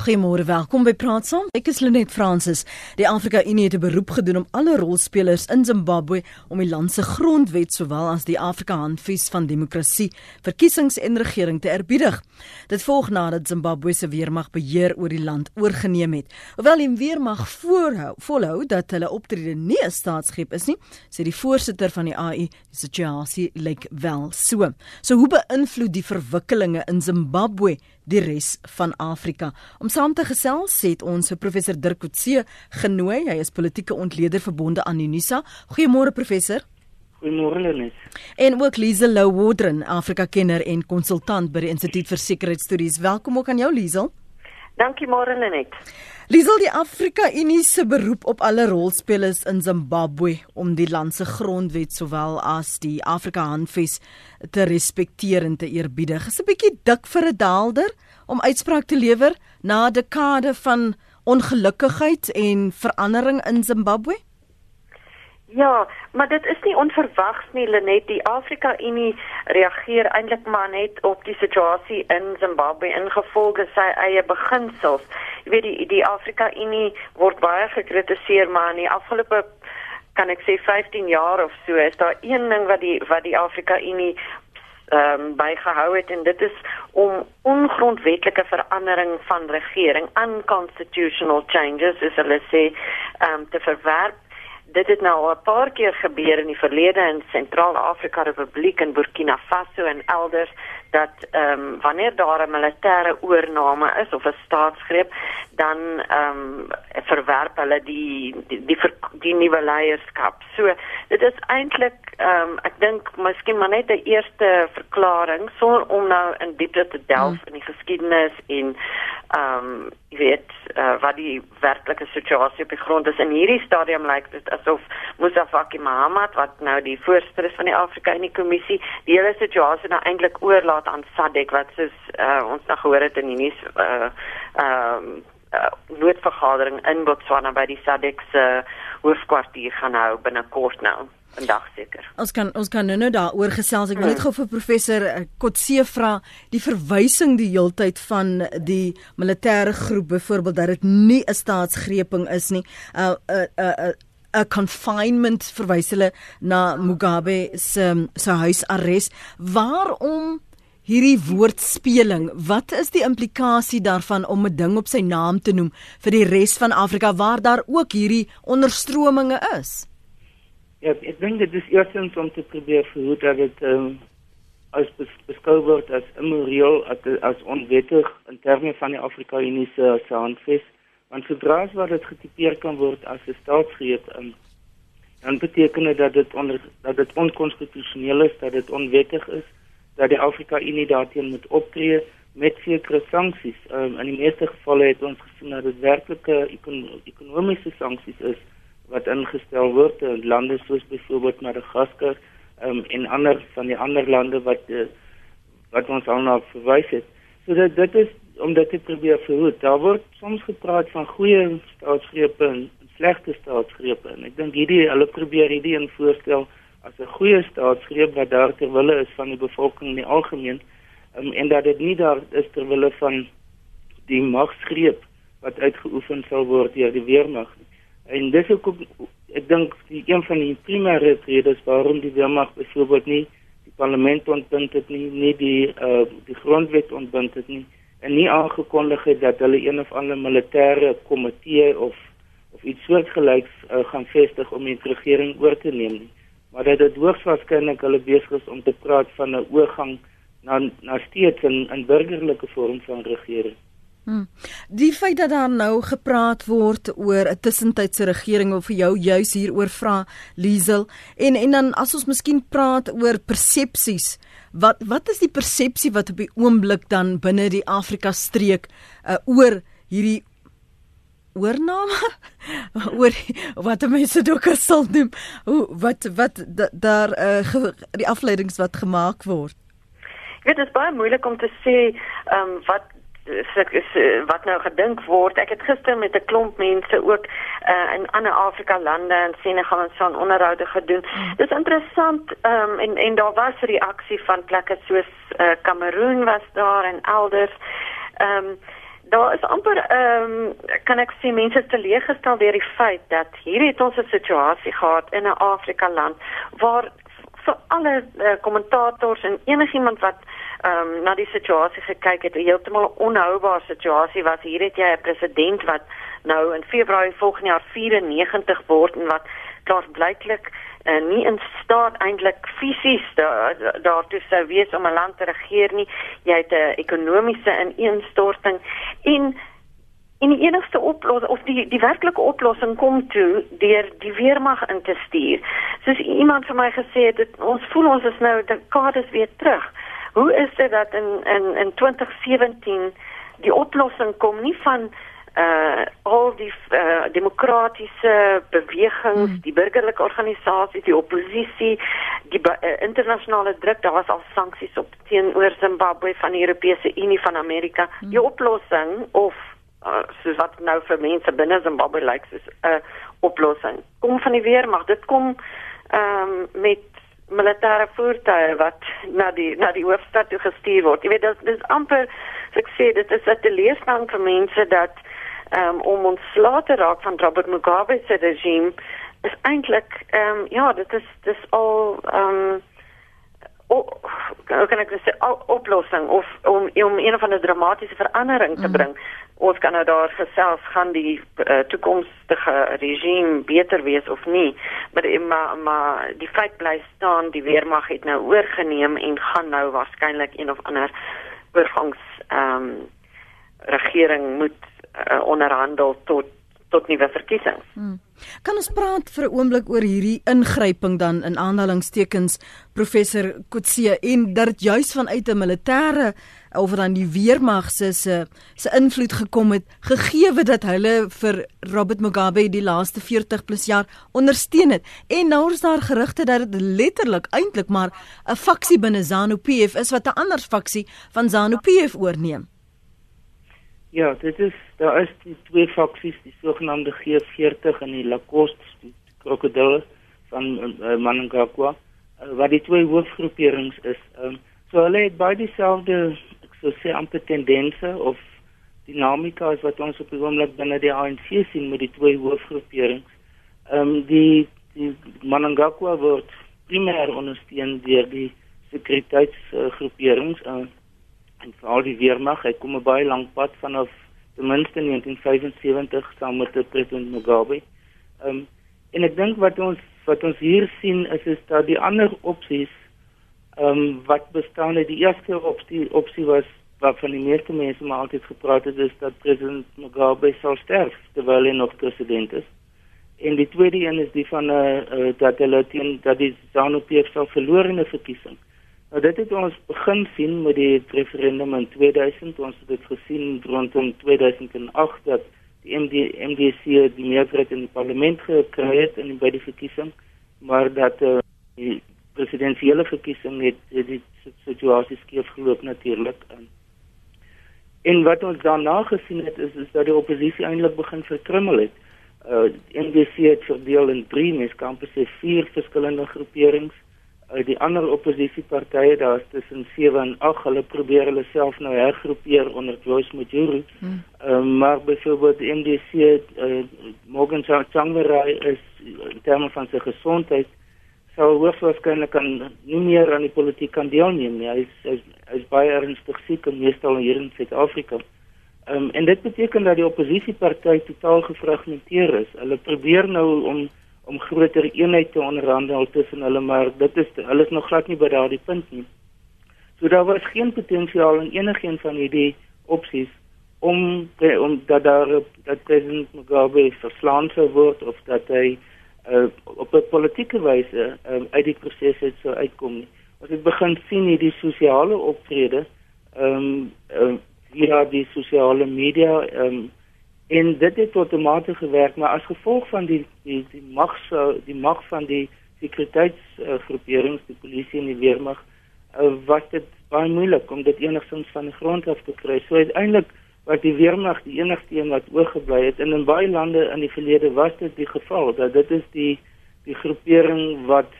Goeiemôre, welkom by Praat Saam. Ek is Lenet Fransis. Die Afrika Unie het 'n beroep gedoen om alle rolspelers in Zimbabwe om die land se grondwet sowel as die Afrika Handves van demokrasie, verkiesings en regering te erbiedig. Dit volg nadat Zimbabwe se weermag beheer oor die land oorgeneem het. Hoewel die weermag voorhou, volhou dat hulle optrede nie 'n staatsgreep is nie, sê die voorsitter van die AU, die situasie lyk wel so. So hoe beïnvloed die verwikkelinge in Zimbabwe die res van Afrika. Om saam te gesels het ons professor Dirk Coetzee genooi. Hy is politieke ontleder verbonde aan Unisa. Goeiemôre professor. Goeiemôre Lenet. En ook Liesel Lou Wodren, Afrika kenner en konsultant by die Instituut vir Sekuriteitsstudies. Welkom ook aan jou Liesel. Dankie môre Lenet. Liesel die Afrika Unie se beroep op alle rolspelers in Zimbabwe om die land se grondwet sowel as die Afrika Handves te respekteer en te eerbiedig. Is 'n bietjie dik vir 'n daalder om uitspraak te lewer na dekade van ongelukkigheid en verandering in Zimbabwe? Ja, maar dit is nie onverwags nie, Lenet. Die Afrika Unie reageer eintlik maar net op die situasie in Zimbabwe ingevolge sy eie beginsels. Jy weet die die Afrika Unie word baie gekritiseer, maar in die afgelope kan ek sê 15 jaar of so is daar een ding wat die wat die Afrika Unie ehm um, bygehou het en dit is om ongrondwetlike verandering van regering, unconstitutional changes, as hulle sê, um, te verwerp. Dit het nou 'n paar keer gebeur in die verlede in Sentraal-Afrika Republiek en Burkina Faso en elders dat ehm um, wanneer daar 'n militêre oorneem is of 'n staatsgreep dan ehm um, verwerp hulle die die die, die, die nuwe leierskap. So dit is eintlik ehm um, ek dink miskien maar net 'n eerste verklaring sonder om nou in diepte te delf hmm. in die geskiedenis en ehm um, jy weet uh, wat die werklike situasie op die grond is in hierdie stadium lyk dit asof Musa Faki Mahamat wat nou die voorsitter is van die Afrika Unie Kommissie die hele situasie nou eintlik oorlaat aan SADC wat soos uh, ons nou gehoor het in die nuus uh, ehm uh, uh, noodvergadering in Botswana by die SADC se uh, hoofkwartier gaan hou binnekort nou vandag seker. Ons kan ons kan nou-nou daaroor gesels. Ek wil net gou vir professor Kotse vra die verwysing die heeltyd van die militêre groep byvoorbeeld dat dit nie 'n staatsgreeping is nie. 'n uh, 'n uh, 'n uh, uh, 'n confinement verwys hulle na Mugabe se se huisarrest. Waarom hierdie woordspeling? Wat is die implikasie daarvan om 'n ding op sy naam te noem vir die res van Afrika waar daar ook hierdie onderstrominge is? Ja, ek dink dit is eerstens om te probeer verhoed dat dit ehm um, as beskou word as immoreel as, as onwettig in terme van die Afrika Unie se handves. Want sodra as wat dit getipeer kan word as 'n staatsgreep, um, dan beteken dit dat dit onder dat dit onkonstitusioneel is, dat dit onwettig is, dat die Afrika Unie daarteen moet optree met sekere sanksies. Um, in die meeste gevalle het ons gesien dat dit werklike ekon ekonomiese sanksies is wat ingestel word in lande soos byvoorbeeld Madagaskar um, en ander van die ander lande wat uh, wat ons al na verwys het. So dit dit is om dit te probeer verhoed. Daar word soms gepraat van goeie staatsgrepe en slegte staatsgrepe en ek dink hierdie hulle probeer hierdie in voorstel as 'n goeie staatsgreep wat daar ter wille is van die bevolking in die algemeen um, en dat dit nie daar is ter wille van die magsgreep wat uitgeoefen sal word deur die weermag. En dis ook ek dink die een van die primêre redes waarom die weermag byvoorbeeld nie die parlement ontbind het nie, nie die uh die grondwet ontbind het nie en nie aangekondig het dat hulle een of ander militêre komitee of of iets soortgelyks uh, gaan vestig om die regering oor te neem nie. Maar dit hoogs waarskynlik hulle besig is om te praat van 'n oorgang na na steeds 'n 'n burgerlike vorm van regering. Hmm. Die feit dat daar nou gepraat word oor 'n tussentydse regering of vir jou juis hieroor vra Liesel en en dan as ons miskien praat oor persepsies wat wat is die persepsie wat op die oomblik dan binne die Afrika streek uh, oor hierdie oorname oor wat mense dalk sal noem hoe wat wat da, daar uh, die afleidings wat gemaak word Dit is baie moeilik om te sê ehm um, wat is eh, wat nou gedink word. Ek het gister met 'n klomp mense ook uh, in ander Afrika lande en Senegal en so 'n onderhoude gedoen. Hmm. Dis interessant um, en en daar was reaksie van plekke soos Kameroen uh, was daar en elders. Ehm um, daar is amper ehm um, kan ek sê mense teleeggestel deur die feit dat hier het ons 'n situasie gehad in 'n Afrika land waar vir alle uh, kommentators en enigiemand wat ehm um, na die situasie gekyk het, heeltemal 'n onhoubare situasie was. Hier het jy 'n president wat nou in Februarie volgende jaar 94 word en wat klaarblyklik uh, nie in staat eintlik fisies daartoe da, da sou wees om 'n land te regeer nie. Jy het 'n ekonomiese ineenstorting en en die enigste oplossing of die die werklike oplossing kom toe deur die weermag in te stuur. Soos iemand vir my gesê het, het ons voel ons is nou dekades weer terug. Hoe is dit dat in in in 2017 die oplossing kom nie van uh al die uh, demokratiese bewegings, hmm. die burgerlike organisasies, die oppositie, die uh, internasionale druk, daar was al sanksies op teenoor Zimbabwe van die Europese Unie van Amerika. Hmm. Die oplossing of uh, soos wat nou vir mense binne Zimbabwe lyk, is 'n uh, oplossing. Kom van die weermag. Dit kom ehm um, met militêre voertuie wat na die na die hoofstad toe gestuur word. Jy weet dit is amper ek sê dit is 'n teleurstelling vir mense dat um, om ons later raak van Robert Mugabe se regime is eintlik ehm um, ja, dit is dis al ehm um, hoe kan ek sê oplossing of om om een of ander dramatiese verandering te mm. bring. Mm. Ons kan nou daar gesels gaan die uh, toekomstige regime beter wees of nie. Maar maar maar die feit bly staan, die weermag het nou oorgeneem en gaan nou waarskynlik een of ander oorgangs ehm um, regering moet uh, onderhandel tot tot nuwe verkiesings. Hmm. Kan ons praat vir 'n oomblik oor hierdie ingryping dan in aanhalingstekens professor Kotse en dat juis vanuit 'n militêre of dan die weermag se se se invloed gekom het gegee dat hulle vir Robert Mugabe die laaste 40 plus jaar ondersteun het en nou is daar gerugte dat dit letterlik eintlik maar 'n faksie binne ZANU-PF is wat 'n ander faksie van ZANU-PF oorneem. Ja, dit is daar is die twee faksies, die sogenaamde G40 en die Lacoste, die krokodille van uh, Manangakwa, uh, wat die twee hoofgroeperings is. Um, so hulle het baie dieselfde, ek sou sê amper tendense of dinamika as wat ons op die oomblik binne die ANC sien met die twee hoofgroeperings. Ehm um, die die Manangakwa word primêr ondersteun deur die sekuriteitsgroeperings uh, en veral die weermag, hy kom 'n baie lank pad vanaf ten minste 1975 saam met president Mugabe. Ehm um, en ek dink wat ons wat ons hier sien is is dat die ander opsies ehm um, wat bestaan het, die eerste opsie opsie was waarvan die meeste mense maar altyd gepraat het is dat president Mugabe sou sterf terwyl hy nog president is. En die tweede een is die van eh uh, uh, dat hulle teen dat die ZANU-PF sou verloor in 'n verkiesing. Nou dit het ons begin sien met die referendum in 2000. Ons het dit gesien rondom 2008 dat die MD, MDC die meerderheid in die parlement gekry het in by die verkiesing, maar dat uh, die presidentsiële verkiesing het, het die situasie skeef geloop natuurlik. En wat ons daarna gesien het is, is dat die oppositie eintlik begin verkrummel het. Uh, die MDC het verdeel in drie, mens kan presies vier verskillende groeperings uit die ander oppositiepartye daar's tussen 7 en 8 hulle probeer hulle self nou hergroepeer onder Joyce Mujuru. Hmm. Um, maar byvoorbeeld die MDC uh, eh, Morgan Tsvangirai is in terme van sy gesondheid sou waarskynlik kan nie meer aan die politiek kan deelneem nie. Hy is hy is, hy is baie ernstig siek en meestal hier in Suid-Afrika. Um, en dit beteken dat die oppositieparty totaal gefragmenteer is. Hulle probeer nou om om groter eenheid te onderhandel tussen hulle maar dit is hulle is nog glad nie by daardie punt nie. So daar was geen potensiaal in enigiets van hierdie opsies om om dat daar dat president Mugabe verslaan sou word of dat hy uh, op 'n politieke wyse uh, uit die proses het sou uitkom nie. Ons het begin sien hierdie sosiale optrede ehm um, uh, via die sosiale media ehm um, en dit het mate gewerk maar as gevolg van die die die mag die mag van die sekuriteitsgroeperings uh, die polisie en die weermag uh, was dit baie moeilik om dit enigstens van die grond af te kry. So uiteindelik was die weermag die enigste een wat oorgebly het. En in baie lande in die verlede was dit die geval dat dit is die die groepering wat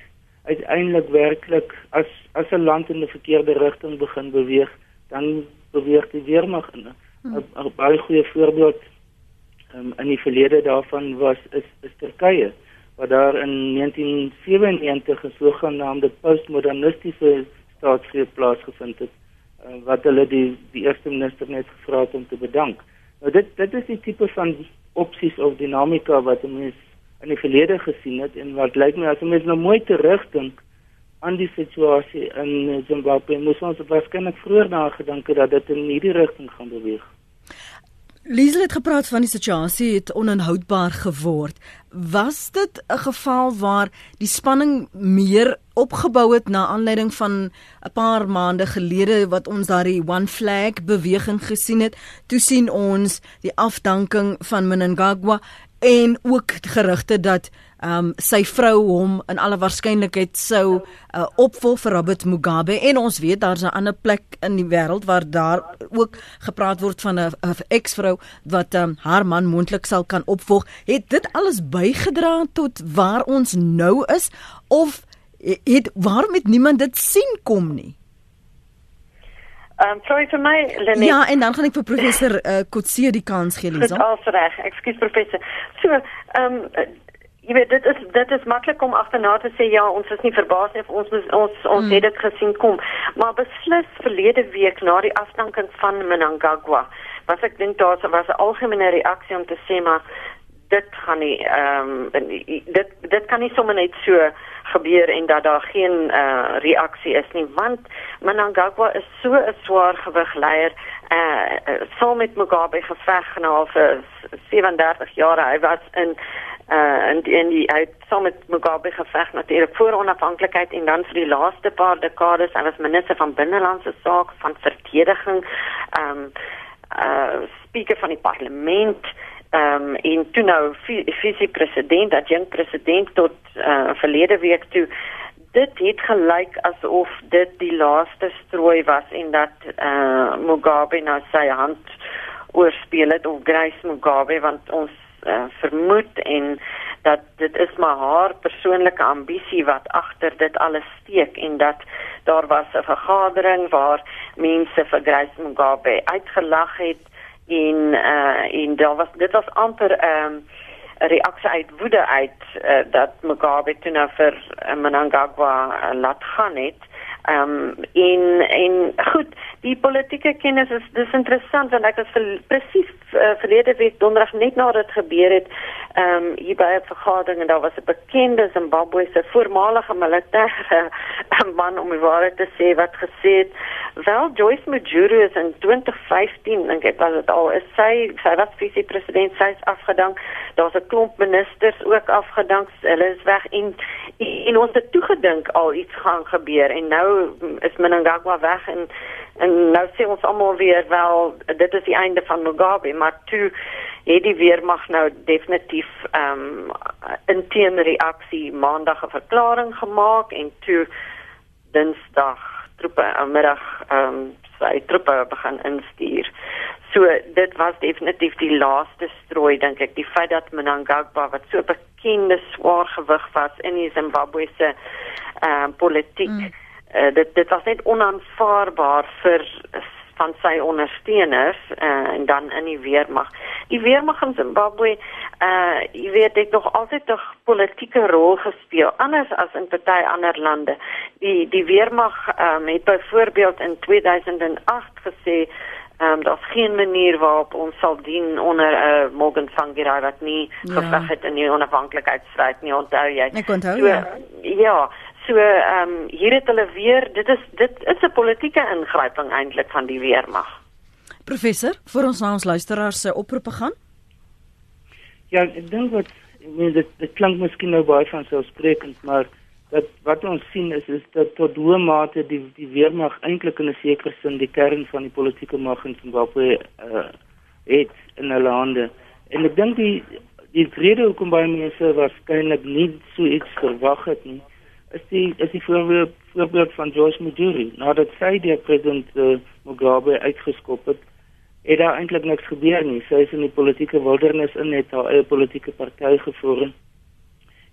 uiteindelik werklik as as 'n land in 'n verkeerde rigting begin beweeg dan beweeg die weermag 'n baie goeie voorbeeld um, in die verlede daarvan was is is Turkye waar daar in 1997 'n sogenaamde postmodernistiese staatsgreep plaasgevind het uh, wat hulle die die eerste minister net gevra het om te bedank. Nou dit dit is die tipe van opsies of dinamika wat mense in die verlede gesien het en wat lyk my as mense nou mooi terugdink aan die situasie in Zimbabwe moes ons waarskynlik vroeër nagedink het dat dit in hierdie rigting gaan beweeg. Liesel het gepraat van die situasie het oninhoudbaar geword. Was dit 'n geval waar die spanning meer opgebou het na aanleiding van 'n paar maande gelede wat ons daar die One Flag beweging gesien het? Toe sien ons die afdanking van Mnangagwa en ook gerugte dat um, sy vrou hom in alle waarskynlikheid sou uh, opvolg vir Robert Mugabe en ons weet daar's 'n ander plek in die wêreld waar daar ook gepraat word van 'n eksvrou wat um, haar man moontlik sal kan opvolg. Het dit alles bygedra tot waar ons nou is of het waarom het niemand dit sien kom nie? Ehm um, sorry vir my Lenet. Ja, en dan gaan ek vir professor uh, Kotse die kans gee, Lisa. Dis al reg. Ekskuus professor. So, ehm um, jy weet dit is dit is maklik om agterna te sê ja, ons is nie verbaas nie of ons ons ons, ons hmm. het dit gesien kom. Maar beslis verlede week na die afdanking van Mnangagwa, was ek dink daar was 'n algemene reaksie om te sê maar dit gaan nie ehm um, dit dit kan nie sommer net so gebeur en dat daar geen uh, reaksie is nie want Mnangagwa is so 'n swaar gewig leier eh uh, so met Mugabe geveg nou vir 37 jaar hy was in uh en in die hy het saam met Mugabe geveg natuurlik voor onafhanklikheid en dan vir die laaste paar dekades. Hy was minister van binnelandse sake van verdediging um uh speaker van die parlement ehm um, en toe nou visie president adjunkt president tot uh, verlede week toe. Dit het gelyk asof dit die laaste strooi was en dat eh uh, Mugabe nou sy hand oorspeel het of Grace Mugabe want ons uh, vermoed en dat dit is maar haar persoonlike ambisie wat agter dit alles steek en dat daar was 'n vergadering waar mense vir Grace Mugabe uitgelag het en uh en daar was dit was amper 'n um, reaksie uit woede uit uh, dat Mugabe toe nou vir uh, Mnangagwa uh, laat gaan het. Ehm um, en en goed, die politieke kennis is dis interessant want ek het presies uh, verlede week donderdag net nadat dit gebeur het, ehm um, hier by 'n vergadering en daar was 'n bekende Zimbabwe se voormalige militêre man om die waarheid te sê wat gesê het wel Joyce Mujuru is in 2015 dink ek was dit al is sy sy was visie president sy is afgedank daar's 'n klomp ministers ook afgedank hulle is weg en en ons het toegedink al iets gaan gebeur en nou is Mnangagwa weg en en nou sê ons almal weer wel dit is die einde van Mugabe maar toe het die weermag nou definitief ehm um, in teenreaksie maandag 'n verklaring gemaak en toe dinsdag troepe aan middag ehm um, sy troepe begin instuur. So dit was definitief die laaste strooi dink ek die feit dat Mnangagwa wat so bekende swaar gewig was in die Zimbabwe se ehm um, politiek mm. Uh, dit dit was net onaanvaarbaar vir van sy ondersteuners uh, en dan in die weermag. Die weermag in Zimbabwe, uh jy weet dit nog altyd 'n politieke rol gespeel anders as in party ander lande. Die die weermag um, het byvoorbeeld in 2008 gesê Ehm um, daar's geen manier waarop ons sal dien onder 'n uh, Morgan Tsvangirai wat nie ja. geveg het in die onafhanklikheidsstryd nie onthou jy. Ek onthou so, ja. Ja, So ehm um, hier het hulle weer dit is dit is 'n politieke ingryping eintlik van die weermag. Professor, vir ons nou ons luisteraars se oproepe gaan. Ja, ek dink wat ek meen dit dit klink miskien nou baie van selfsprekend, maar dat wat ons sien is is dat tot hoe mate die die weermag eintlik in 'n sekere sin die kern van die politieke mag in Zimbabwe uh het in hulle hande. En ek dink die die rede hoekom baie mense waarskynlik nie so iets verwag het nie is die is die voorbeeld voorbeeld van George Mujuru nadat sy die president uh, Mugabe uitgeskop het het daar eintlik niks gebeur nie sy is in die politieke wildernis in het haar eie politieke party gevorm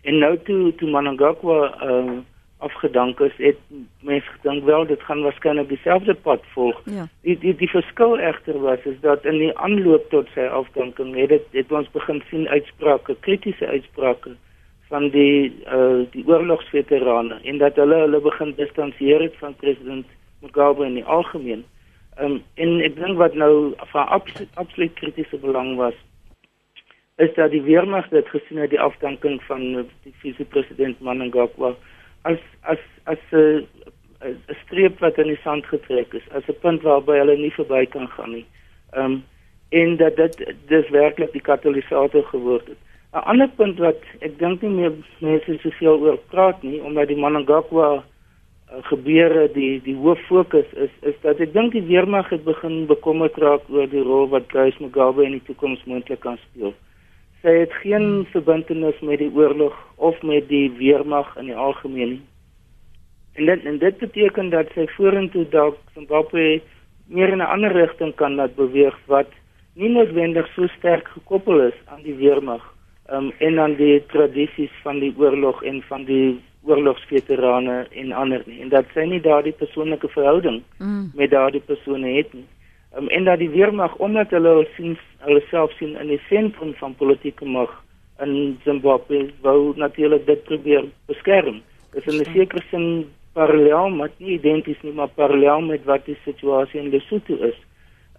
en nou toe toe Mnangagwa uh, afgedank is, het mense gedink wel dit gaan waarskynlik dieselfde pad volg. Ja. Die die die verskil egter was is dat in die aanloop tot sy afdanking het dit het ons begin sien uitsprake, kritiese uitsprake van die uh die oorlogsveterane en dat hulle hulle begin distansieer het van president Mugabe in die algemeen. Um en ek dink wat nou van absoluut absoluut kritiese belang was is dat die weermag dit gesien het die afdanking van die vice-president Mnangagwa as as as 'n uh, streep wat in die sand getrek is, as 'n punt waarby hulle nie verby kan gaan nie. Um en dat dit dis werklik die katalisator geword het. 'n Ander punt wat ek dink nie meer mense soveel oor praat nie, omdat die Mnangagwa uh, gebeure die die hoof fokus is is dat ek dink die weermag het begin bekommerd raak oor die rol wat Grace Mugabe in die toekoms moontlik kan speel. Sy het geen verbintenis met die oorlog of met die weermag in die algemeen nie. En dit en dit beteken dat sy vorentoe dalk Zimbabwe meer in 'n ander rigting kan laat beweeg wat nie noodwendig so sterk gekoppel is aan die weermag um, en aan die tradisies van die oorlog en van die oorlogsveterane en ander nie en dat sy nie daardie persoonlike verhouding mm. met daardie persone het nie um, en dat die weermag omdat hulle sien hulle self sien in die sentrum van politieke mag in Zimbabwe wou natuurlik dit probeer beskerm. Dit is in 'n sekere sin parallel, maar nie identies nie, maar parallel met wat die situasie in Lesotho is.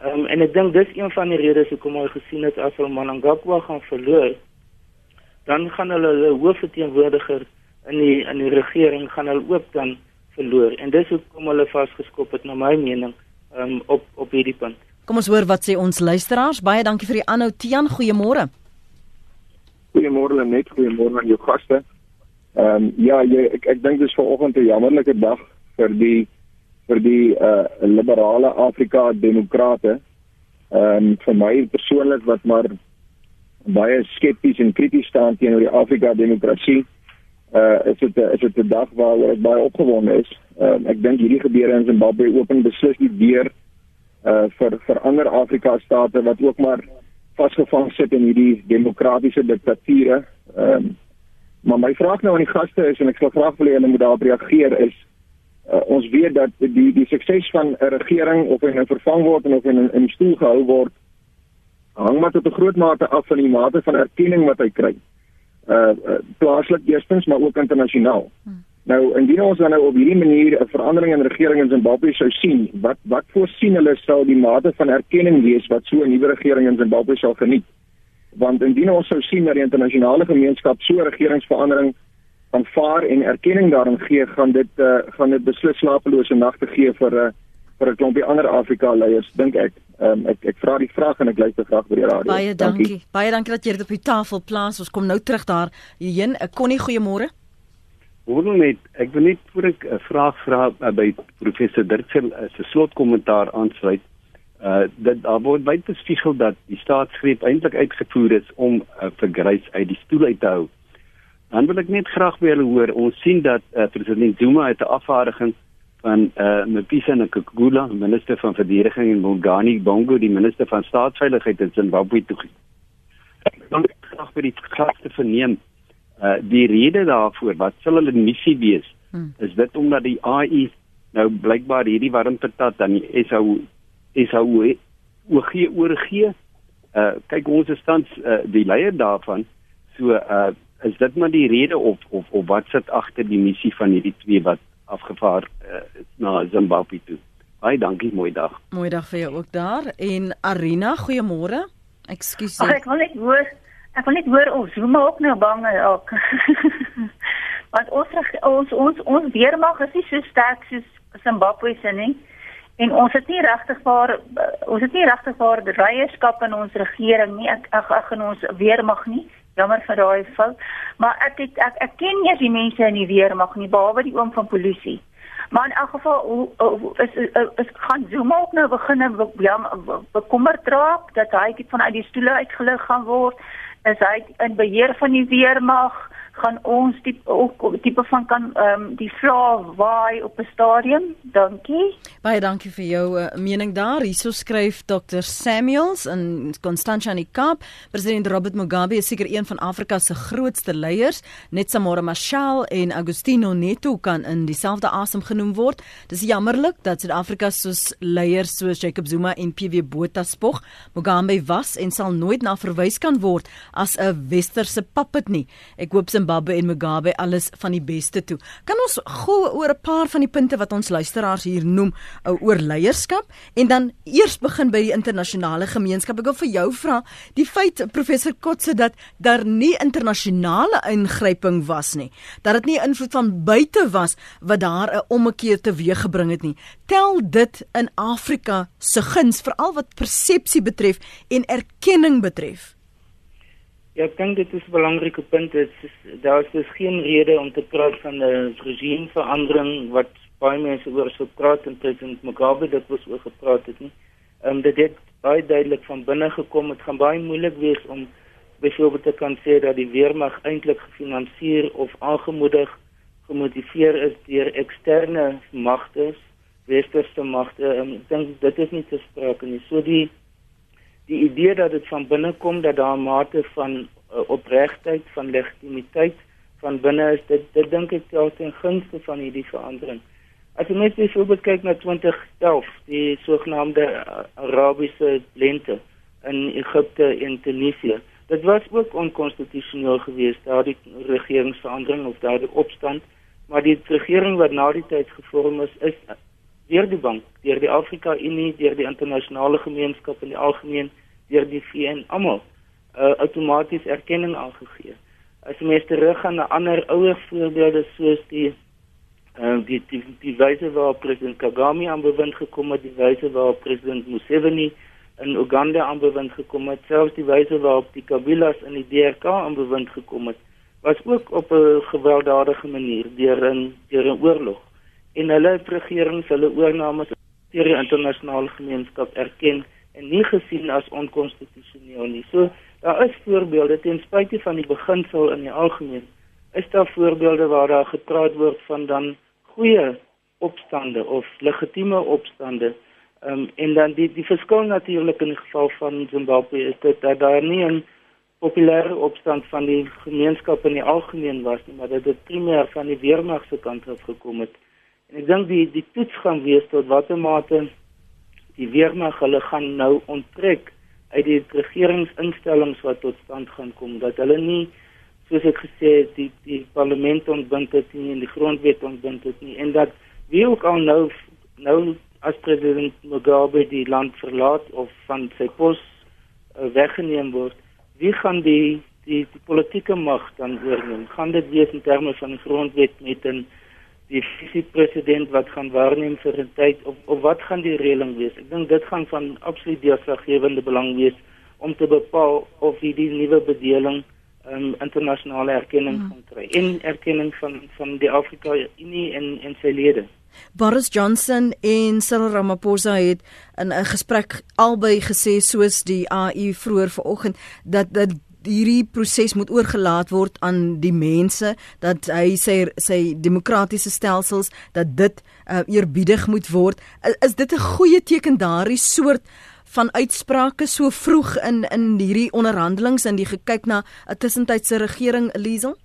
Um, en ek dink dis een van die redes hoekom hulle gesien het as hulle Mnangagwa gaan verloor, dan gaan hulle hulle hoofverteenwoordiger in die in die regering gaan hulle ook dan verloor. En dis hoekom hulle vasgeskop het na my mening um, op op hierdie punt. Kom ons hoor wat sê ons luisteraars. Baie dankie vir die aanhou Tian. Goeiemôre. Goeiemôre net, goeiemôre aan jou gaste. Ehm um, ja, jy, ek ek dink dis vanoggend 'n jammerlike dag vir die vir die uh liberale Afrika demokrate. Ehm um, vir my persoonlik wat maar baie skepties en krities staan teenoor die Afrika demokrasie. Uh is dit is dit 'n dag waar ek baie opgewonde is. Uh, ek dink hierdie gebeure in Zimbabwe open beslis die deur uh vir vir ander Afrika state wat ook maar vasgevang sit in hierdie demokratiese diktature. Ehm um, maar my vraag nou aan die gaste is en ek sal graag wil hê hulle moet daarop reageer is uh, ons weet dat die die sukses van 'n regering of hy nou vervang word en of hy in 'n stoel gehou word hang maar tot 'n groot mate af van die mate van erkenning wat hy kry. Uh, uh plaaslik eerstens maar ook internasionaal. Hmm. Nou indien ons dan nou op hierdie manier 'n verandering in regering in Zimbabwe sou sien, wat wat voorsien hulle sou die mate van erkenning wees wat so 'n nuwe regering in Zimbabwe sal geniet? Want indien ons sou sien dat die internasionale gemeenskap so 'n regeringsverandering aanvaar en erkenning daarin gee, gaan dit uh, gaan dit beslis slapelose nagte gee vir 'n uh, vir 'n klompie ander Afrika leiers, dink ek. Um, ek ek vra die vraag en ek luister graag by die radio. Baie dankie. dankie. Baie dankie dat jy dit op die tafel plaas. Ons kom nou terug daar hierheen. Ek kon nie goeiemôre. Hoor net, ek wil net voor ek 'n uh, vraag vra uh, by professor Dirksel uh, se slotkommentaar aansluit. Uh dit daar word baie bespiegel dat die staatsgreep eintlik uitgevoer is om uh, vir Grace uit die stoel uit te hou. Dan wil ek net graag by hulle hoor. Ons sien dat uh, president Zuma uit 'n afvaardiging van uh Mpisa Nkugula, minister van verdediging en Bongani Bongo, die minister van staatsveiligheid in Zimbabwe toe. Ek wil graag by die gaste verneem uh die rede daarvoor wat sal hulle missie wees hmm. is dit omdat die AI nou blykbaar hierdie warmtetat aan die SAU SAU OG oorgee uh kyk ons is tans uh, die leier daarvan so uh is dit maar die rede of of of wat sit agter die missie van hierdie twee wat afgevaar uh, na Zimbabwe toe baie dankie mooi dag mooi dag vir jou ook daar en Arina goeiemôre ekskuus ek wil net hoor Ek wil net hoor of Zuma ook nou bang ook. Want ons ons ons ons weermag is nie so sterk soos Zimbabwe se nie. En ons het nie regtig vir ons het nie regtig vir reierskap in ons regering nie. Ek ag ag in ons weermag nie. Jammer vir daai fout. Maar ek het ek, ek ken nie die mense in die weermag nie behalwe die oom van polisie. Maar in elk geval hoe, hoe is, is gaan Zuma ook nou begin ja bekommerd raak dat hy vanuit die stoele uitgelig gaan word is hy in beheer van die weermag gaan ons die ook tipe van kan ehm um, die vla waai op 'n stadium. Dankie. Baie dankie vir jou uh, mening daar. Hierso skryf Dr Samuels in Constantia in die Kaap. President Robert Mugabe is seker een van Afrika se grootste leiers. Net Samora Machel en Agostino Neto kan in dieselfde asem genoem word. Dis jammerlik dat Suid-Afrika soos leiers soos Jacob Zuma en PW Botha spog. Mugabe was en sal nooit na verwys kan word as 'n westerse puppet nie. Ek hoop sy Zimbabwe en Mugabe alles van die beste toe. Kan ons gou oor 'n paar van die punte wat ons luisteraars hier noem uh, oor leierskap en dan eers begin by die internasionale gemeenskap. Ek wil vir jou vra, die feit professor Kotse dat daar nie internasionale ingryping was nie, dat dit nie invloed van buite was wat daar 'n ommekeer teweeggebring het nie. Tel dit in Afrika se guns veral wat persepsie betref en erkenning betref. Ja, ek dink dit is 'n belangrike punt. Dit is daar is dus geen rede om te praat van 'n regimeverandering wat baie mense oor so praat en president Mugabe dit was oor gepraat het nie. Ehm um, dit het baie duidelik van binne gekom. Dit gaan baie moeilik wees om byvoorbeeld te kan sê dat die weermag eintlik gefinansier of aangemoedig gemotiveer is deur eksterne magte, westerse magte. Um, ek dink dit is nie te sprake nie. So die die idee dat dit van binne kom dat daar 'n mate van uh, opregtheid, van legitimiteit van binne is, dit dit dink ek tel ten gunste van hierdie verandering. As jy net byvoorbeeld kyk na 2011, die sogenaamde uh, Arabiese lente in Egipte en Tunesië, dit was ook onkonstitusioneel geweest, daardie regeringsverandering of daardie opstand, maar die regering wat na die tyd gevorm is, is deur die bank, deur die Afrika Unie, deur die internasionale gemeenskap in die algemeen, deur die VN almal uh, outomaties erkenning aangegee. As mens teruggaan na ander ouer voorbeelde soos die uh, die die, die wyse waarop president Kagame aan bewind gekom het, die wyse waarop president Museveni in Uganda aan bewind gekom het, selfs die wyse waarop die Kabilas in die DRK aan bewind gekom het, was ook op 'n gewelddadige manier deur 'n deur 'n oorlog en hulle regerings hulle oornames deur die internasionale gemeenskap erken en nie gesien as onkonstitusioneel nie. So daar is voorbeelde ten spyte van die beginsel in die algemeen is daar voorbeelde waar daar gepraat word van dan goeie opstande of legitieme opstande. Ehm um, en dan die die verskil natuurlik in die geval van Zimbabwe is dit dat daar nie 'n populêre opstand van die gemeenskap in die algemeen was nie, maar dat dit primêr van die weermag se kant af gekom het. En ek dink die die toets gaan wees tot watter mate die weermag hulle gaan nou onttrek uit die regeringsinstellings wat tot stand gaan kom dat hulle nie soos ek gesê het die die parlement ontbind het nie en die grondwet ontbind het nie en dat wie ook al nou nou as president Mugabe die land verlaat of van sy pos uh, weggeneem word wie gaan die die die politieke mag dan oorneem? Gaan dit wees in terme van die grondwet met 'n die visiepresident wat gaan waarneem vir 'n tyd of of wat gaan die reëling wees? Ek dink dit gaan van absoluut deurslaggewende belang wees om te bepaal of hierdie nuwe bedeling um, internasionale erkenning hmm. gaan kry en erkenning van van die Afrika Unie en en sy lede. Boris Johnson en Cyril Ramaphosa het in 'n gesprek albei gesê soos die AU vroeër vanoggend dat dat hierdie proses moet oorgelaat word aan die mense dat hy sy sy demokratiese stelsels dat dit uh, eerbiedig moet word is, is dit 'n goeie teken daardie soort van uitsprake so vroeg in in hierdie onderhandelinge en die gekyk na 'n tussentydse regering Liesel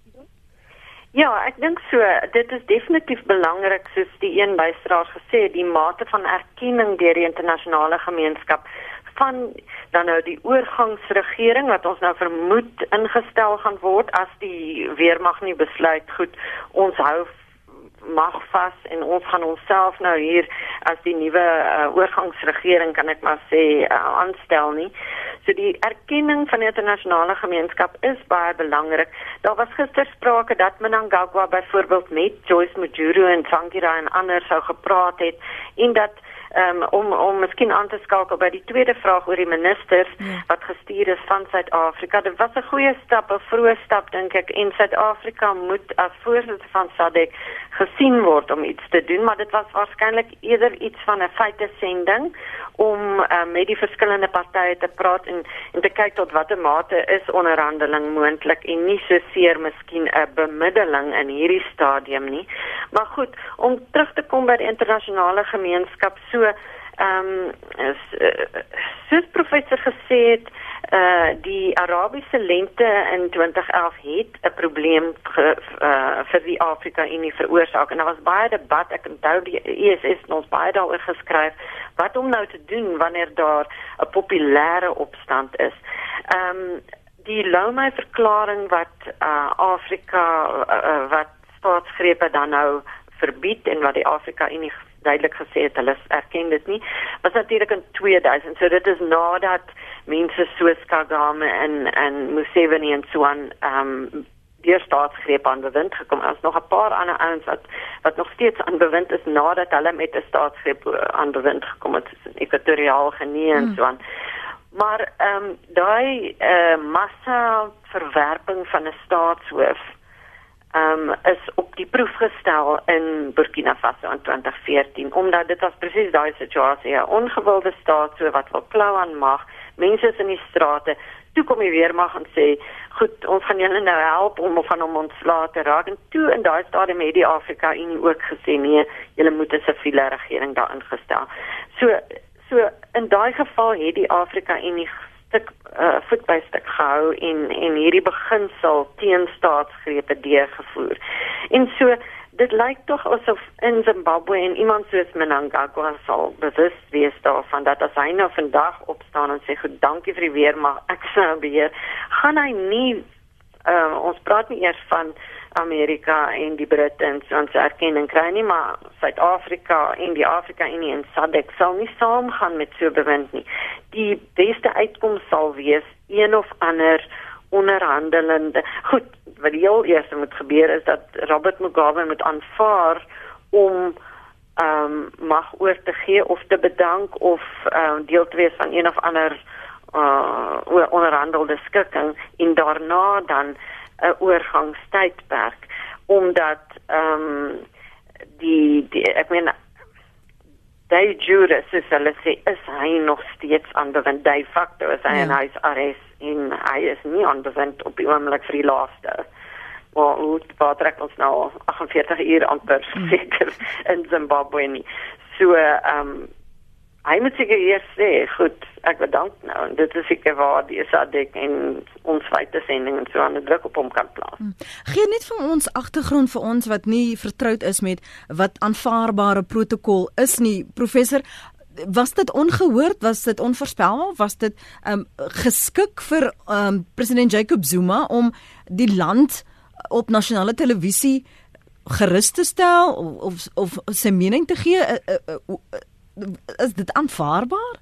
Ja, ek dink so. Dit is definitief belangrik soos die een bystraat gesê, die mate van erkenning deur die internasionale gemeenskap van dan nou die oorgangsregering wat ons nou vermoed ingestel gaan word as die weermag nie besluit goed ons hou mag vas en ons gaan onsself nou hier as die nuwe uh, oorgangsregering kan ek maar sê uh, aanstel nie. So die erkenning van die internasionale gemeenskap is baie belangrik. Daar was gister sprake dat Mnangagwa byvoorbeeld met Joyce Mujuru en Tsvangira en ander sou gepraat het en dat um, om om miskien aan te skakel by die tweede vraag oor die ministers ja. wat gestuur is van Suid-Afrika. Dit was 'n goeie stap, 'n vroeë stap dink ek en Suid-Afrika moet as voorsitter van SADC gesien word om iets te doen, maar dit was waarskynlik eerder iets van 'n feite sending om uh, met die verskillende partye te praat en en te kyk tot watter mate is onderhandeling moontlik en nie so seer miskien 'n bemiddeling in hierdie stadium nie. Maar goed, om terug te kom by die internasionale gemeenskap so ehm um, is uh, professor gesê het uh die Arabiese lente in 2011 het 'n probleem ge, uh, vir die Afrika Unie veroorsaak en daar was baie debat ek onthou die ESS het ons baie daaroor geskryf wat om nou te doen wanneer daar 'n populêre opstand is. Ehm um, die Lomé verklaring wat uh Afrika uh, wat staatsgrepe dan nou verbied en wat die Afrika Unie duidelik gesê het hulle erken dit nie was natuurlik in 2000 so dit is nadat mense soos Kagame en en Museveni en so aan ehm um, die staatsgreep aan bewind gekom as nog 'n paar ander ouens wat wat nog steeds aan bewind is nadat hulle met 'n staatsgreep aan bewind gekom het in ekwatoriaal Guinea en hmm. so aan maar ehm um, daai eh uh, massa verwerping van 'n staatshoof um, is op die proef gestel in Burkina Faso in 2014 omdat dit was presies daai situasie 'n ongewilde staat so wat wil klou aan mag mense is in die strate. Toe kom die weermag en sê goed ons gaan julle nou help om van hom ontslae te raak. En toe in daai stadium het die Afrika Unie ook gesê nee julle moet 'n siviele regering daar ingestel so so in daai geval het die Afrika Unie stuk uh, voet by stuk gehou en en hierdie beginsel teen staatsgrepe deurgevoer. En so dit lyk tog asof in Zimbabwe en iemand soos Mnangagwa sal bewus wees daarvan dat as hy nou vandag opstaan en sê goed dankie vir die weer maar ek sou beheer gaan hy nie uh, ons praat nie eers van Amerika en die Britte en ons erkenning kry nie maar Suid-Afrika en die Afrika Unie en SADC sal nie saamgaan met so bewind nie. Die beste uitkoms sal wees een of ander onderhandelende. Goed, wat heel eers moet gebeur is dat Robert Mugabe moet aanvaar om ehm um, mag oor te gee of te bedank of ehm um, deel te wees van een of ander uh onderhandelde skikking en daarna dan 'n oorgangstydperk omdat ehm um, die, die ek meen daai jure soos hulle sê is hy nog steeds aan bewind de facto is hy ja. in huis arrest en hy is nie aan bewind op die oomblik vir die laaste maar hoe wat trek ons nou 48 uur amper hmm. seker in Zimbabwe nie so ehm um, hy moet seker eers sê, goed, ek bedank nou dit is seker waar die SADC en ons feite sending en so aan die druk op hom kan plaas. Hmm. Gee net vir ons agtergrond vir ons wat nie vertroud is met wat aanvaarbare protokol is nie, professor Was dit ongehoord? Was dit onvoorspelbaar? Was dit um geskik vir um president Jacob Zuma om die land op nasionale televisie gerus te stel of of, of sy mening te gee? Uh, uh, uh, is dit aanvaarbaar?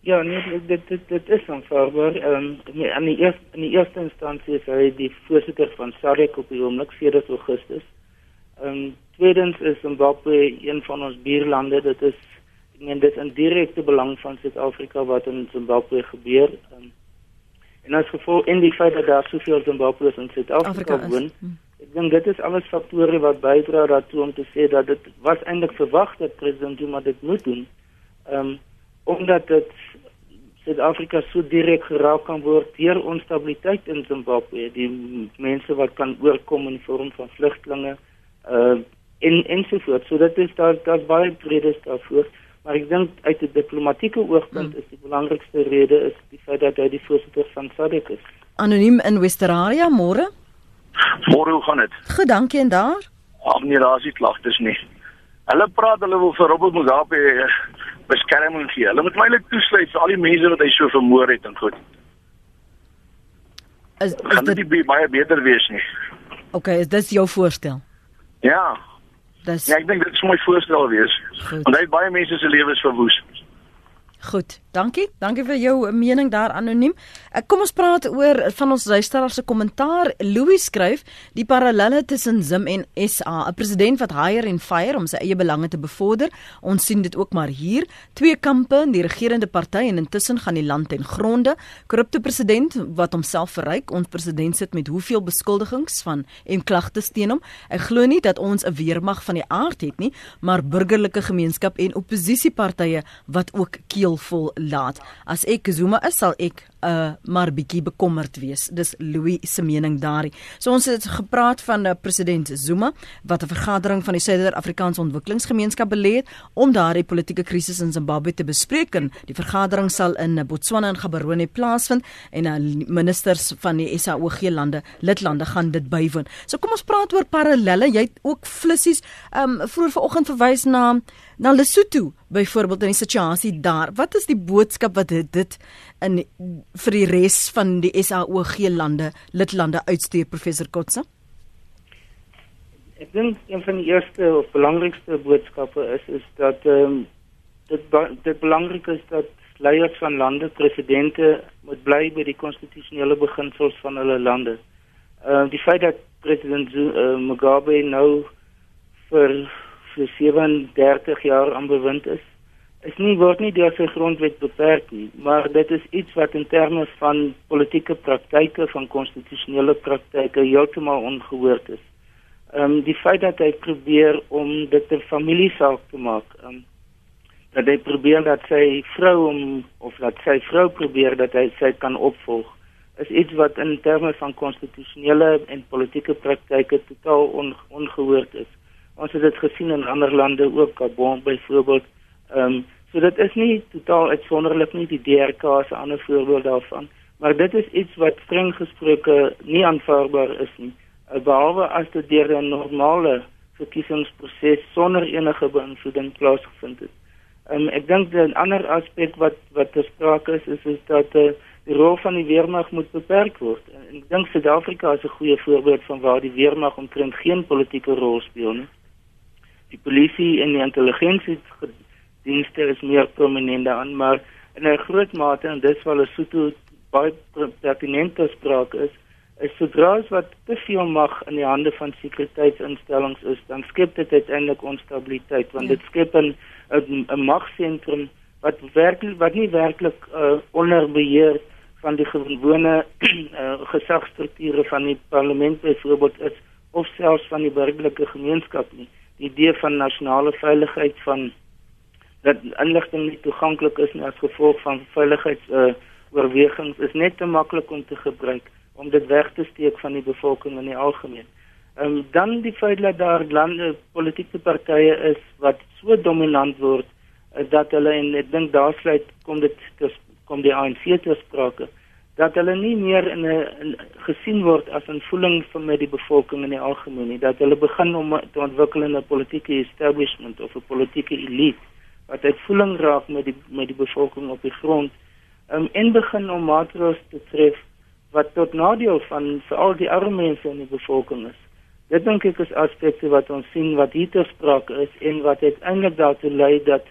Ja, nee, dit dit dit is aanvaarbaar. Ehm um, aan die eerste in die eerste instansie is hy die voorsitter van SADC op die oomblik 4 Augustus. Ehm um, tweedens is Zimbabwe een van ons buurlande. Dit is ek meen dit is 'n direkte belang van Suid-Afrika wat in Zimbabwe gebeur. Um, en as gevolg in die feit dat daar soveel Zimbabweërs in Suid-Afrika woon, hm. Ek dink dit is alles faktore wat bydra daartoe om te sê dat dit was eintlik verwag dat president Zuma dit moet doen. Ehm um, omdat dit Suid-Afrika so direk geraak kan word deur onstabiliteit in Zimbabwe, die mense wat kan oorkom in vorm van vlugtlinge uh en ensovoorts. So dit is daar daar's baie redes daarvoor, maar ek dink uit 'n diplomatieke oogpunt mm. is die belangrikste rede is die feit dat hy die voorsitter van SADC is. Anoniem in Westeraria môre Môre hoe gaan dit? Goed, dankie en daar? Ag nee, daar is nie klagtes nie. Hulle praat hulle wil vir Robert Mugabe eh, beskerming gee. Hulle moet mylik toesluit vir al die mense wat hy so vermoor het en goed. Is, is gaan dit nie baie beter wees nie? OK, is dit jou voorstel? Ja. Dis Ja, ek dink dit is my voorstel wees. Goed. Want hy het baie mense se lewens verwoes. Goed, dankie. Dankie vir jou mening daar anoniem. Ek kom ons praat oor van ons luisteraar se kommentaar. Louis skryf die parallelle tussen Zim en SA, 'n president wat hire en fire om sy eie belange te bevorder. Ons sien dit ook maar hier. Twee kampe in die regerende party en intussen gaan die land ten gronde. Korrupte president wat homself verryk. Ons president sit met hoeveel beskuldigings van en klagtes teen hom. Ek glo nie dat ons 'n weermag van die aard het nie, maar burgerlike gemeenskap en oppositiepartye wat ook keelvol laat. As ek Zuma is, sal ek uh maar bietjie bekommerd wees. Dis Louis se mening daarin. So ons het gepraat van uh, president Zuma wat 'n vergadering van die Suider-Afrikaanse Ontwikkelingsgemeenskap belê het om daardie politieke krisis in Zimbabwe te bespreek. En die vergadering sal in Botswana en Gaborone plaasvind en uh, ministers van die SAOG lande, lidlande gaan dit bywoon. So kom ons praat oor parallelle. Jy het ook flissies um vroeër vanoggend verwys na na Lesotho byvoorbeeld in die situasie daar. Wat is die boodskap wat dit, dit in vir die res van die SAOG lande, lidlande uitstuur professor Kotse? Ek dink een van die eerste of belangrikste boodskappe is is dat ehm um, dit dit belangrik is dat leiers van lande, presidente moet bly by die konstitusionele beginsels van hulle lande. Ehm uh, die feit dat president uh, Mugabe nou vir vir 37 jaar aan bewind is, is nie word nie deur sy grondwet beperk nie, maar dit is iets wat in terme van politieke praktyke van konstitusionele praktyke heeltemal ongehoord is. Ehm um, die feit dat hy probeer om dit 'n familiesaak te maak, ehm um, dat hy probeer dat sy vrou om of dat sy vrou probeer dat hy sy kan opvolg, is iets wat in terme van konstitusionele en politieke praktyke totaal on, ongehoord is. Ons het dit gesien in ander lande ook, Gabon byvoorbeeld. Ehm um, so dit is nie totaal uitsonderlik nie die DRK 'n ander voorbeeld daarvan, maar dit is iets wat streng gesproke nie aanvaarbaar is nie. Eh, behalwe as dit deur 'n normale verkiesingsproses sonder enige beïnvloeding plaasgevind het. Ehm um, ek dink 'n ander aspek wat wat bespreek is is, is dat uh, die rol van die weermag moet beperk word. En ek dink Suid-Afrika is 'n goeie voorbeeld van waar die weermag omtrent geen politieke rol speel nie die polisie en die intelligensiedienste is meer prominent aan maar in 'n groot mate en dis wel 'n soto baie pertinente spraak is is sodra as wat te veel mag in die hande van sekuriteitsinstellings is dan skep dit uiteindelik onstabiliteit want ja. dit skep 'n 'n magsentrum wat werklik wat nie werklik uh, onder beheer van die gewone uh, gesagsstrukture van die parlement byvoorbeeld is of selfs van die burgerlike gemeenskap nie idee van nasionale veiligheid van dat inligting nie toeganklik is nie as gevolg van veiligheids uh, oorwegings is net te maklik om te gebruik om dit weg te steek van die bevolking in die algemeen. Ehm um, dan die feit dat daar lande politieke partye is wat so dominant word uh, dat hulle en ek dink daar sluit kom dit kom die ANC te sprake dat hulle nie meer in 'n gesien word as 'n voeling van met die bevolking in die algemeen nie dat hulle begin om te ontwikkel 'n politieke establishment of 'n politieke elite wat uit voeling raak met die met die bevolking op die grond um, en begin om maatreëls te tref wat tot nadeel van veral die arme mense in die bevolking is dit dink ek is aspekte wat ons sien wat hier ter sprake is en wat uiteindelik daartoe lei dat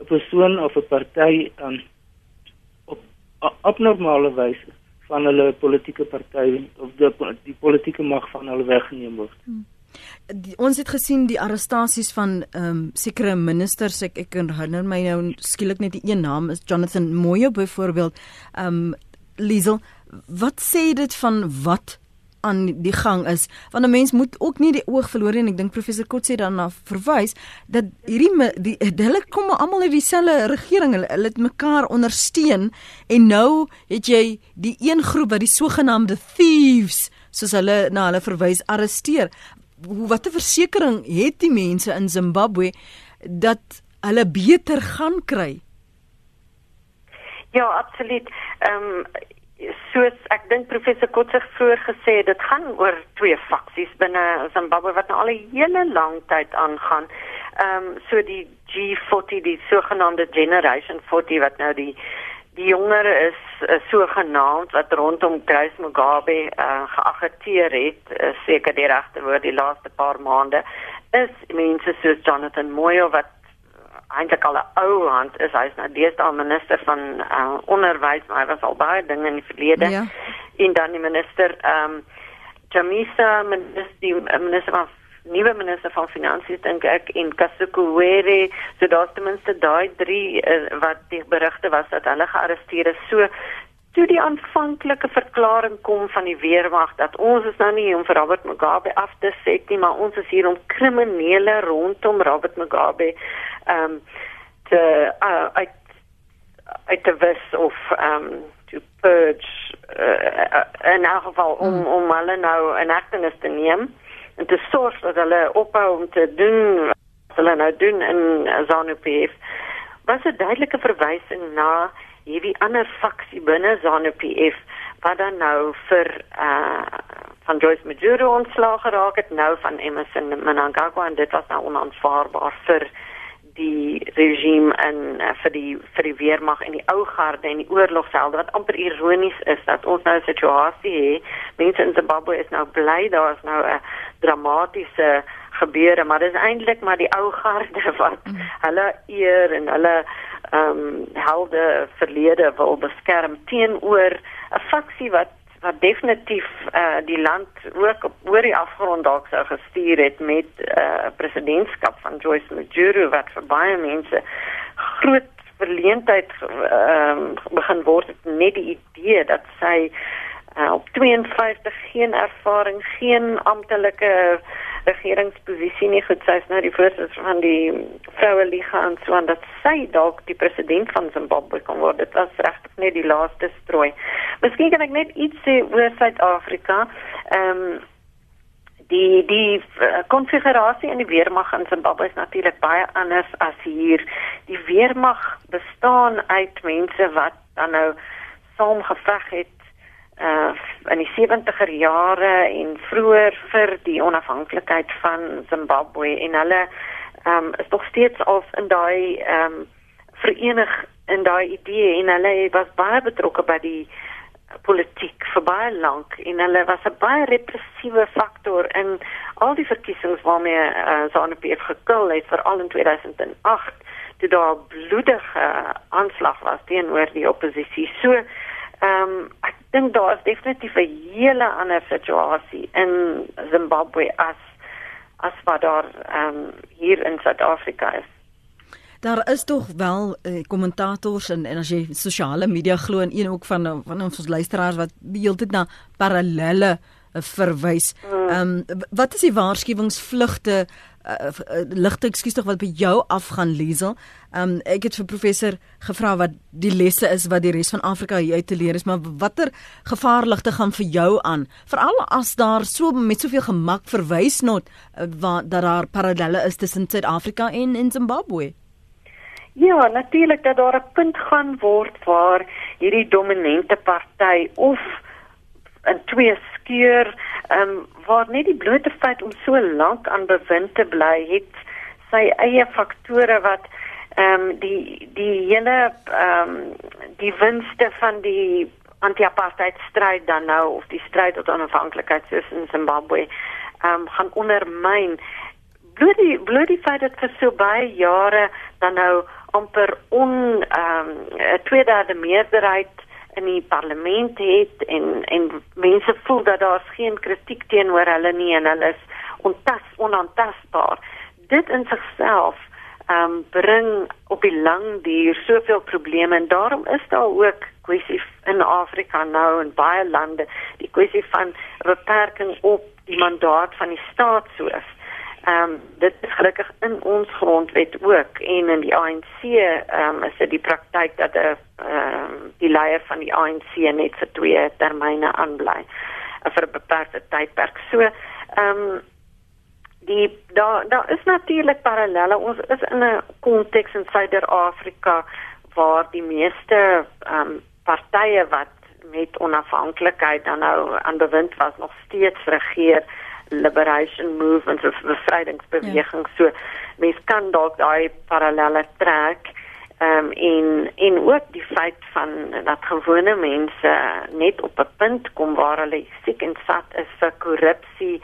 'n persoon of 'n party um, abnormale wyse van hulle politieke party of die, die politieke mag van hulle weggeneem word. Hmm. Die, ons het gesien die arrestasies van ehm um, sekere ministers ek ek herinner my nou skielik net die een naam is Jonathan Moyo byvoorbeeld. Ehm um, Liesel wat sê dit van wat aan die gang is? Want 'n mens moet ook nie die oog verloor en ek dink professor Kotse daarna verwys dat hierdie die hulle kom almal uit dieselfde regering. Hulle, hulle het mekaar ondersteun en nou het jy die een groep wat die sogenaamde thieves soos hulle na hulle verwys arresteer watter versekering het die mense in Zimbabwe dat hulle beter gaan kry Ja, absoluut. Ehm um, soos ek dink professor Kotsig vroeër gesê dit gaan oor twee faksies binne Zimbabwe wat nou al 'n hele lang tyd aangaan. Ehm um, so die G40 die sogenaamde generation 40 wat nou die die jonger is uh, so genaamd wat rondom Grace Mugabe uh, geagiteer het uh, seker die regte woord die laaste paar maande is mense soos Jonathan Moyo wat eintlik al 'n ou hand is. Hy's nou deesdae minister van uh, onderwys, maar hy was al baie dinge in die verlede. Ja. En dan die minister ehm um, Jamisa minister die minister van nuwe minister van finansies dink ek en Kasukuwere so daar's ten minste daai drie uh, wat die berigte was dat hulle gearresteer is. So toe die aanvanklike verklaring kom van die weermag dat ons is nou nie om vir Robert Mugabe af te set nie maar ons is hier om kriminele rondom Robert Mugabe ehm um, te uh, uit uit te wis of ehm um, to purge uh, in elk geval om mm. om hulle nou in hegtenis te neem en te sorg dat hulle ophou om te doen wat hulle nou doen in ZANU-PF was 'n duidelike verwysing na hierdie ander faksie binne ZANU-PF wat dan nou vir uh van Joyce Majuro ontslaag geraak het nou van Emerson Mnangagwa en dit was nou onaanvaarbaar vir die regime en uh, vir die vir die weermag en die ou garde en die oorlogshelde wat amper ironies is dat ons nou 'n situasie het mense in Zimbabwe is nou bly daar is nou 'n dramatiese gebeure maar dis eintlik maar die ou garde wat mm. hulle eer en hulle ehm um, helde verlede wil beskerm teenoor 'n faksie wat wat definitief uh, die land ook op oor die afgrond dalk sou gestuur het met 'n uh, presidentskap van Joyce Mujuru wat vir baie mense groot verleentheid ehm um, begin word net die idee dat sy uh, op 52 geen ervaring, geen amptelike regeringsposisie nie. Goed, sy is nou die voorsitter van die vroue liga en so en dat sy dalk die president van Zimbabwe kan word. Dit was regtig net die laaste strooi. Miskien kan ek net iets sê oor Suid-Afrika. Ehm um, die die konfigurasie in die weermag in Zimbabwe is natuurlik baie anders as hier. Die weermag bestaan uit mense wat dan nou saam geveg het uh in die 70er jare en vroeër vir die onafhanklikheid van Zimbabwe. En hulle um is nog steeds al in daai um verenig in daai idee. En hulle was baie betrokke by die politiek vir baie lank. En hulle was 'n baie repressiewe faktor in al die verkiesings waarmee uh, ZANU-PF gekil het veral in 2008 toe daar bloedige aanslag was teenoor die oppositie. So Ehm um, ek dink daar is definitief 'n hele ander situasie in Zimbabwe as as wat daar ehm um, hier in Suid-Afrika is. Daar is tog wel eh, kommentators uh, en en as jy sosiale media glo en een ook van van ons luisteraars wat heeltyd na parallelle uh, verwys. Hmm. Ehm um, wat is die waarskuwingsvlugte uh, uh, ligte ekskuus tog wat by jou afgaan Liesel. Um ek het vir professor gevra wat die lesse is wat die res van Afrika hier uit te leer is, maar watter gevaarligte gaan vir jou aan? Veral as daar so met soveel gemak verwys not uh, wat dat daar parallelle is tussen Suid-Afrika en en Zimbabwe. Ja, natuurlik dat daar 'n punt gaan word waar hierdie dominante party of in twee skeur, ehm um, waar net die blote feit om so lank aan bewind te bly het sy eie faktore wat ehm um, die die hele ehm um, die winste van die anti-apartheid stryd dan nou of die stryd tot onafhanklikheid tussen Zimbabwe ehm um, gaan ondermyn bloot die bloot die feit dat vir so baie jare dan nou amper on ehm um, 'n tweederde meerderheid in die parlement het en en mense voel dat daar geen kritiek teenoor hulle nie en hulle is ontas onaantastbaar. Dit in sigself ehm um, bring op die lang duur soveel probleme en daarom is daar ook kwessies in Afrika nou en baie lande die kwessie van beperking op die mandaat van die staatshoof Ehm um, dit is gelukkig in ons grondwet ook en in die ANC ehm um, is dit die praktyk dat 'n ehm um, die leier van die ANC net vir twee termyne aanbly uh, vir 'n beperkte tydperk. So ehm um, die daar daar is natuurlik parallelle. Ons is in 'n konteks in Suider-Afrika waar die meeste ehm um, partye wat met onafhanklikheid dan nou aan bewind was nog steeds regeer liberation movements of bevrydingsbewegings ja. so mense kan dalk daai parallelle trek ehm um, en en ook die feit van dat gewone mense net op 'n punt kom waar hulle siek en sat is vir korrupsie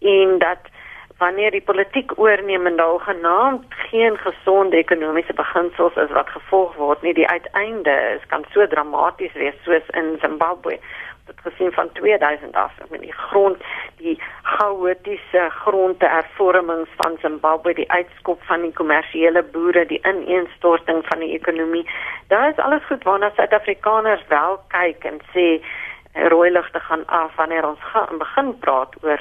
en dat wanneer die politiek oorneem en daar genaamd geen gesonde ekonomiese beginsels is wat gevolg word nie, die uiteinde is kan so dramaties wees soos in Zimbabwe dit gesien van 2000 af met die grond die chaotiese grondhervormings van Zimbabwe die uitskop van die kommersiële boere die ineenstorting van die ekonomie daar is alles goed waarna Suid-Afrikaners wel kyk en sê rooi ligte gaan af wanneer ons gaan begin praat oor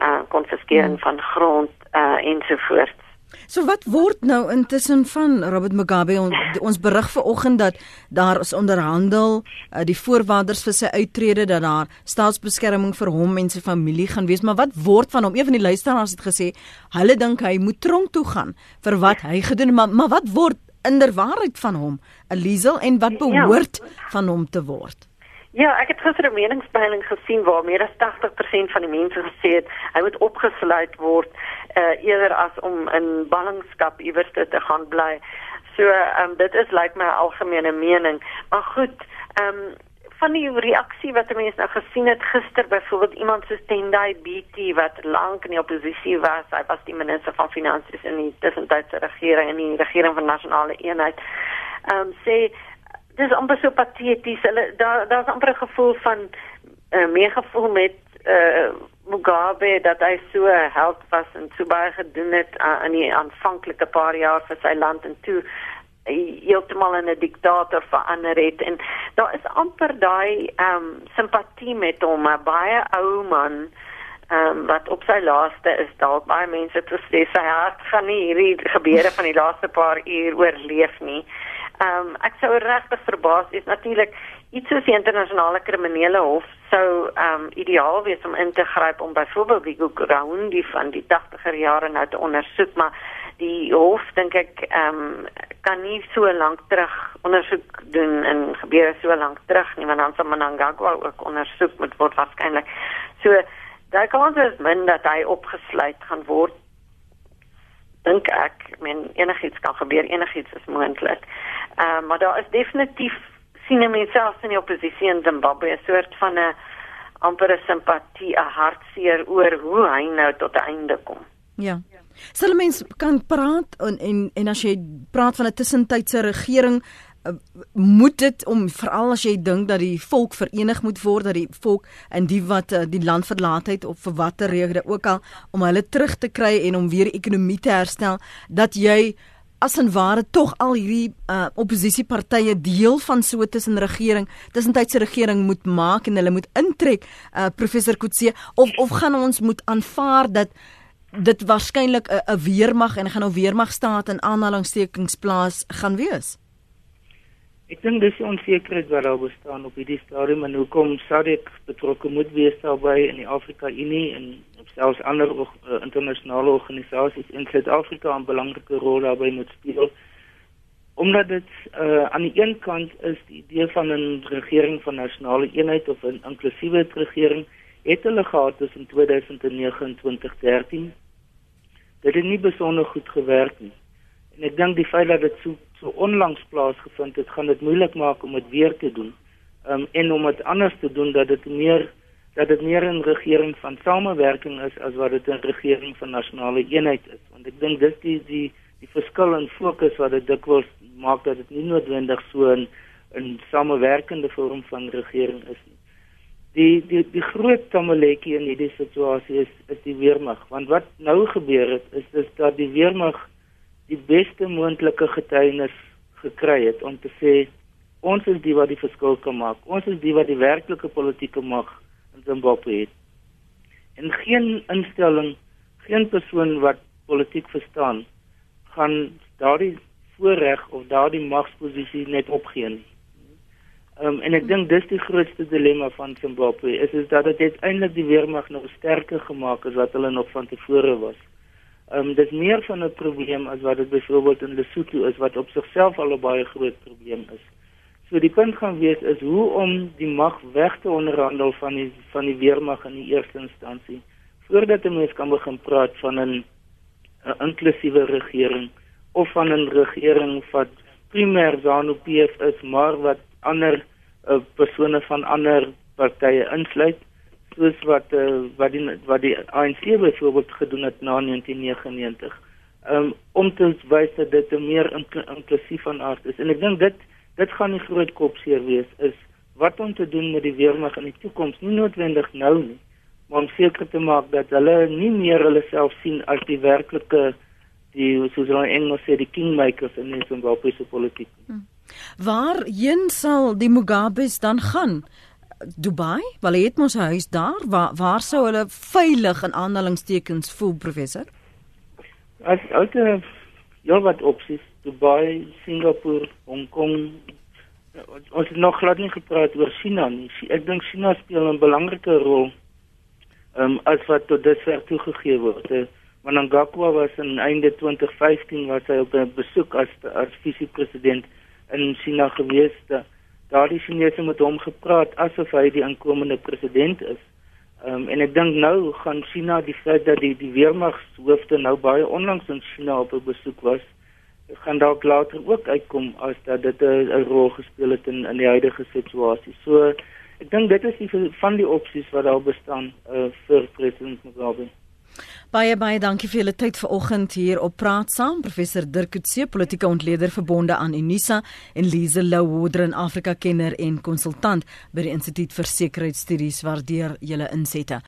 uh konfiskering hmm. van grond uh ensovoorts So wat word nou intussen van Robert Mugabe on, ons berig vanoggend dat daar is onderhandel uh, die voorwaardes vir sy uittrede dat daar staatsbeskerming vir hom en sy familie gaan wees maar wat word van hom een van die luisteraars het gesê hulle dink hy moet tronk toe gaan vir wat hy gedoen maar maar wat word inderwaarheid van hom Elizel en wat ja. behoort ja. van hom te word Ja, ek het gister 'n meningspeiling gesien waar meer as 80% van die mense gesê het hy moet opgesluit word uh, eerder as om in ballingskap iewers te gaan bly. So, ehm um, dit is lyk like my algemene mening. Maar goed, ehm um, van die reaksie wat mense nou gesien het gister byvoorbeeld iemand so Tendai BT wat lank in die oppositie was, hy was die minister van finansies in die tussentydse regering en die regering van nasionale eenheid. Ehm um, sê dis amper so pateties. Hulle daar daar's amper 'n gevoel van uh, meer gevoel met uh, Mugabe dat hy so held was en so baie gedoen het uh, in die aanvanklike paar jaar vir sy land en toe heeltemal in 'n diktator verander het en daar is amper daai ehm um, simpatie met hom, 'n baie ou man ehm um, wat op sy laaste is dalk baie mense te sê sy hart gaan nie hierdie gebeure van die laaste paar uur oorleef nie. Ehm um, ek sou regtig verbaas wees. Natuurlik iets soos die internasionale kriminele hof sou ehm um, ideaal wees om in te gryp om byvoorbeeld die Guguraundi van die 80er jare nou te ondersoek maar die hof dink ek ehm um, kan nie so lank terug ondersoek doen en gebeure so lank terug nie want dan sal Mnangagwa ook ondersoek moet word waarskynlik so daai kans is min dat hy opgesluit gaan word dink ek men enigiets kan gebeur enigiets is moontlik Ehm uh, maar daar is definitief sien mense selfs in die oppositie in Zimbabwe 'n soort van 'n ampere simpatie, 'n hartseer oor hoe hy nou tot 'n einde kom. Ja. Sal mense kan praat en en en as jy praat van 'n tussentydse regering moet dit om veral as jy dink dat die volk verenig moet word dat die volk in die wat uh, die land verlaat het of vir watter rede ook al om hulle terug te kry en om weer die ekonomie te herstel dat jy as en ware tog al hierdie uh, oppositiepartye deel van so tussen regering tussentydse regering moet maak en hulle moet intrek uh, professor Kutse of of gaan ons moet aanvaar dat dit waarskynlik 'n weermag en gaan nou weermagstaat in aanhalingstekens plaas gaan wees Ek dink dis onsekerheid wat daar bestaan op hierdie stadium en hoekom SADC betrokke moet wees daarbey in die Afrika Unie en selfs ander uh, internasionale organisasies in Suid-Afrika 'n belangrike rol daarbey moet speel. Omdat dit uh, aan die een kant is die idee van 'n regering van nasionale eenheid of 'n inklusiewe regering het hulle gehad tussen 2009 en 2013. Dit het nie besonder goed gewerk nie. En ek dink die feit dat dit so so onlangs plaasgevind het, gaan dit moeilik maak om dit weer te doen. Ehm um, en om dit anders te doen dat dit meer dat dit meer 'n regering van samewerking is as wat dit 'n regering van nasionale eenheid is want ek dink dis die die die verskil in fokus wat dit dikwels maak dat dit nie noodwendig so 'n 'n samewerkende vorm van regering is nie. Die die die groot tamaletjie in hierdie situasie is is die weermag want wat nou gebeur het is dis dat die weermag die beste moontlike getuienis gekry het om te sê ons is die wat die verskil kan maak. Ons is die wat die werklike politieke mag in Zimbabwe het. En geen instelling, geen persoon wat politiek verstaan, gaan daardie voorreg of daardie magsposisie net opgee nie. Um, en ek dink dis die grootste dilemma van Zimbabwe is is dat dit uiteindelik die weermag nog sterker gemaak as wat hulle nog van tevore was. Ehm um, dis meer van 'n probleem as wat dit byvoorbeeld in Lesotho is wat op sigself al 'n baie groot probleem is. So die punt gaan wees is hoe om die mag weg te onderhandel van die van die weermag in die eerste instansie voordat 'n mens kan begin praat van 'n 'n inklusiewe regering of van 'n regering wat primêr ZANU-PF is maar wat ander uh, persone van ander partye insluit soos wat uh, wat die wat die ANC byvoorbeeld gedoen het na 1999 um, om te wys dat dit 'n meer inklusief van aard is en ek dink dit dit gaan die groot kopseer wees is wat om te doen met die weermag in die toekoms nie noodwendig nou nie maar om seker te maak dat hulle nie meer hulle self sien as die werklike die soos hulle Engels sê die kingmakers in die Zimbabwese politiek. Hmm. Waarheen sal die Mugabes dan gaan? Dubai? Wel het mos 'n huis daar. Waar waar sou hulle veilig in aanhalingstekens voel, professor? As ouer ja wat opsies Dubai, Singapore, Hong Kong. Ons het nog glad nie gepraat oor China nie. Ek dink China speel 'n belangrike rol ehm um, as wat tot dusver toegegee word. Uh, Mnangagwa was in einde 2015 was hy op 'n besoek as as visiepresident in China gewees. Daardie Chinese met hom gepraat asof hy die aankomende president is. Ehm um, en ek dink nou gaan China die feit dat die die weermagshoofde nou baie onlangs in China op 'n besoek was, gaan dalk later ook uitkom as dat dit 'n rol gespeel het in in die huidige situasie. So ek dink dit is die van die opsies wat daar bestaan uh, vir president Mugabe. Baie baie dankie vir julle tyd vanoggend hier op Praat Saam. Professor Dirk Coetzee, politieke ontleder verbonde aan Unisa en Lise Lou Wodren, Afrika kenner en konsultant by die Instituut vir Sekuriteitsstudies waardeer julle insette.